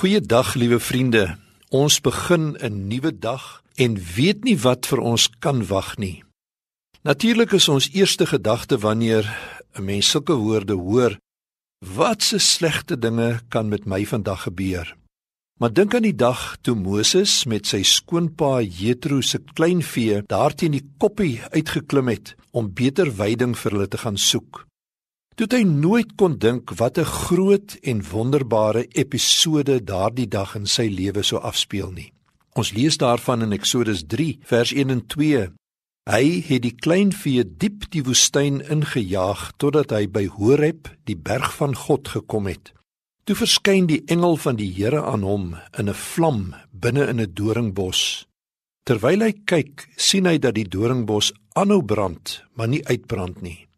Goeiedag liewe vriende. Ons begin 'n nuwe dag en weet nie wat vir ons kan wag nie. Natuurlik is ons eerste gedagte wanneer 'n mens sulke woorde hoor, wat se slegte dinge kan met my vandag gebeur? Maar dink aan die dag toe Moses met sy skoonpa Jethro se kleinvee daarteen die koppie uitgeklim het om beter veiding vir hulle te gaan soek toe hy nooit kon dink wat 'n groot en wonderbare episode daardie dag in sy lewe sou afspeel nie. Ons lees daarvan in Eksodus 3 vers 1 en 2. Hy het die kleinvee diep die woestyn ingejaag totdat hy by Horeb, die berg van God gekom het. Toe verskyn die engel van die Here aan hom in 'n vlam binne in 'n doringbos. Terwyl hy kyk, sien hy dat die doringbos aanhou brand, maar nie uitbrand nie.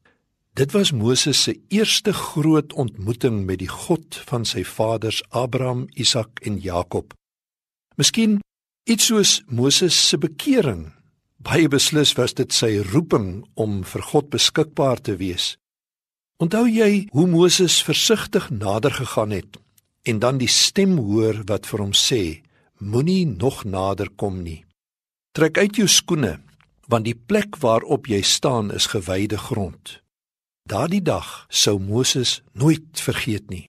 Dit was Moses se eerste groot ontmoeting met die God van sy vaders Abraham, Isak en Jakob. Miskien iets soos Moses se bekering. Baie beslis was dit sy roeping om vir God beskikbaar te wees. Onthou jy hoe Moses versigtig nader gegaan het en dan die stem hoor wat vir hom sê: Moenie nog nader kom nie. Trek uit jou skoene, want die plek waarop jy staan is gewyde grond. Daardie dag sou Moses nooit vergeet nie.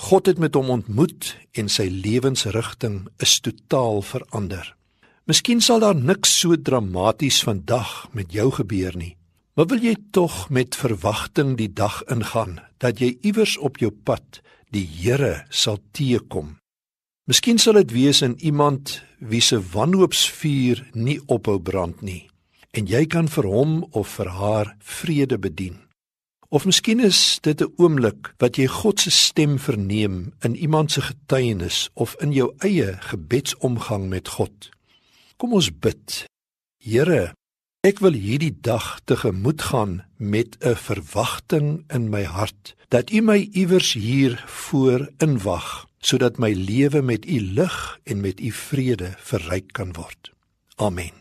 God het met hom ontmoet en sy lewensrigting is totaal verander. Miskien sal daar niks so dramaties vandag met jou gebeur nie, maar wil jy tog met verwagting die dag ingaan dat jy iewers op jou pad die Here sal teekom. Miskien sal dit wees in iemand wie se wanhoopsvuur nie ophou brand nie en jy kan vir hom of vir haar vrede bedien. Of miskien is dit 'n oomblik wat jy God se stem verneem in iemand se getuienis of in jou eie gebedsomgang met God. Kom ons bid. Here, ek wil hierdie dag tegemoet gaan met 'n verwagting in my hart dat U my iewers hier voor inwag sodat my lewe met U lig en met U vrede verryk kan word. Amen.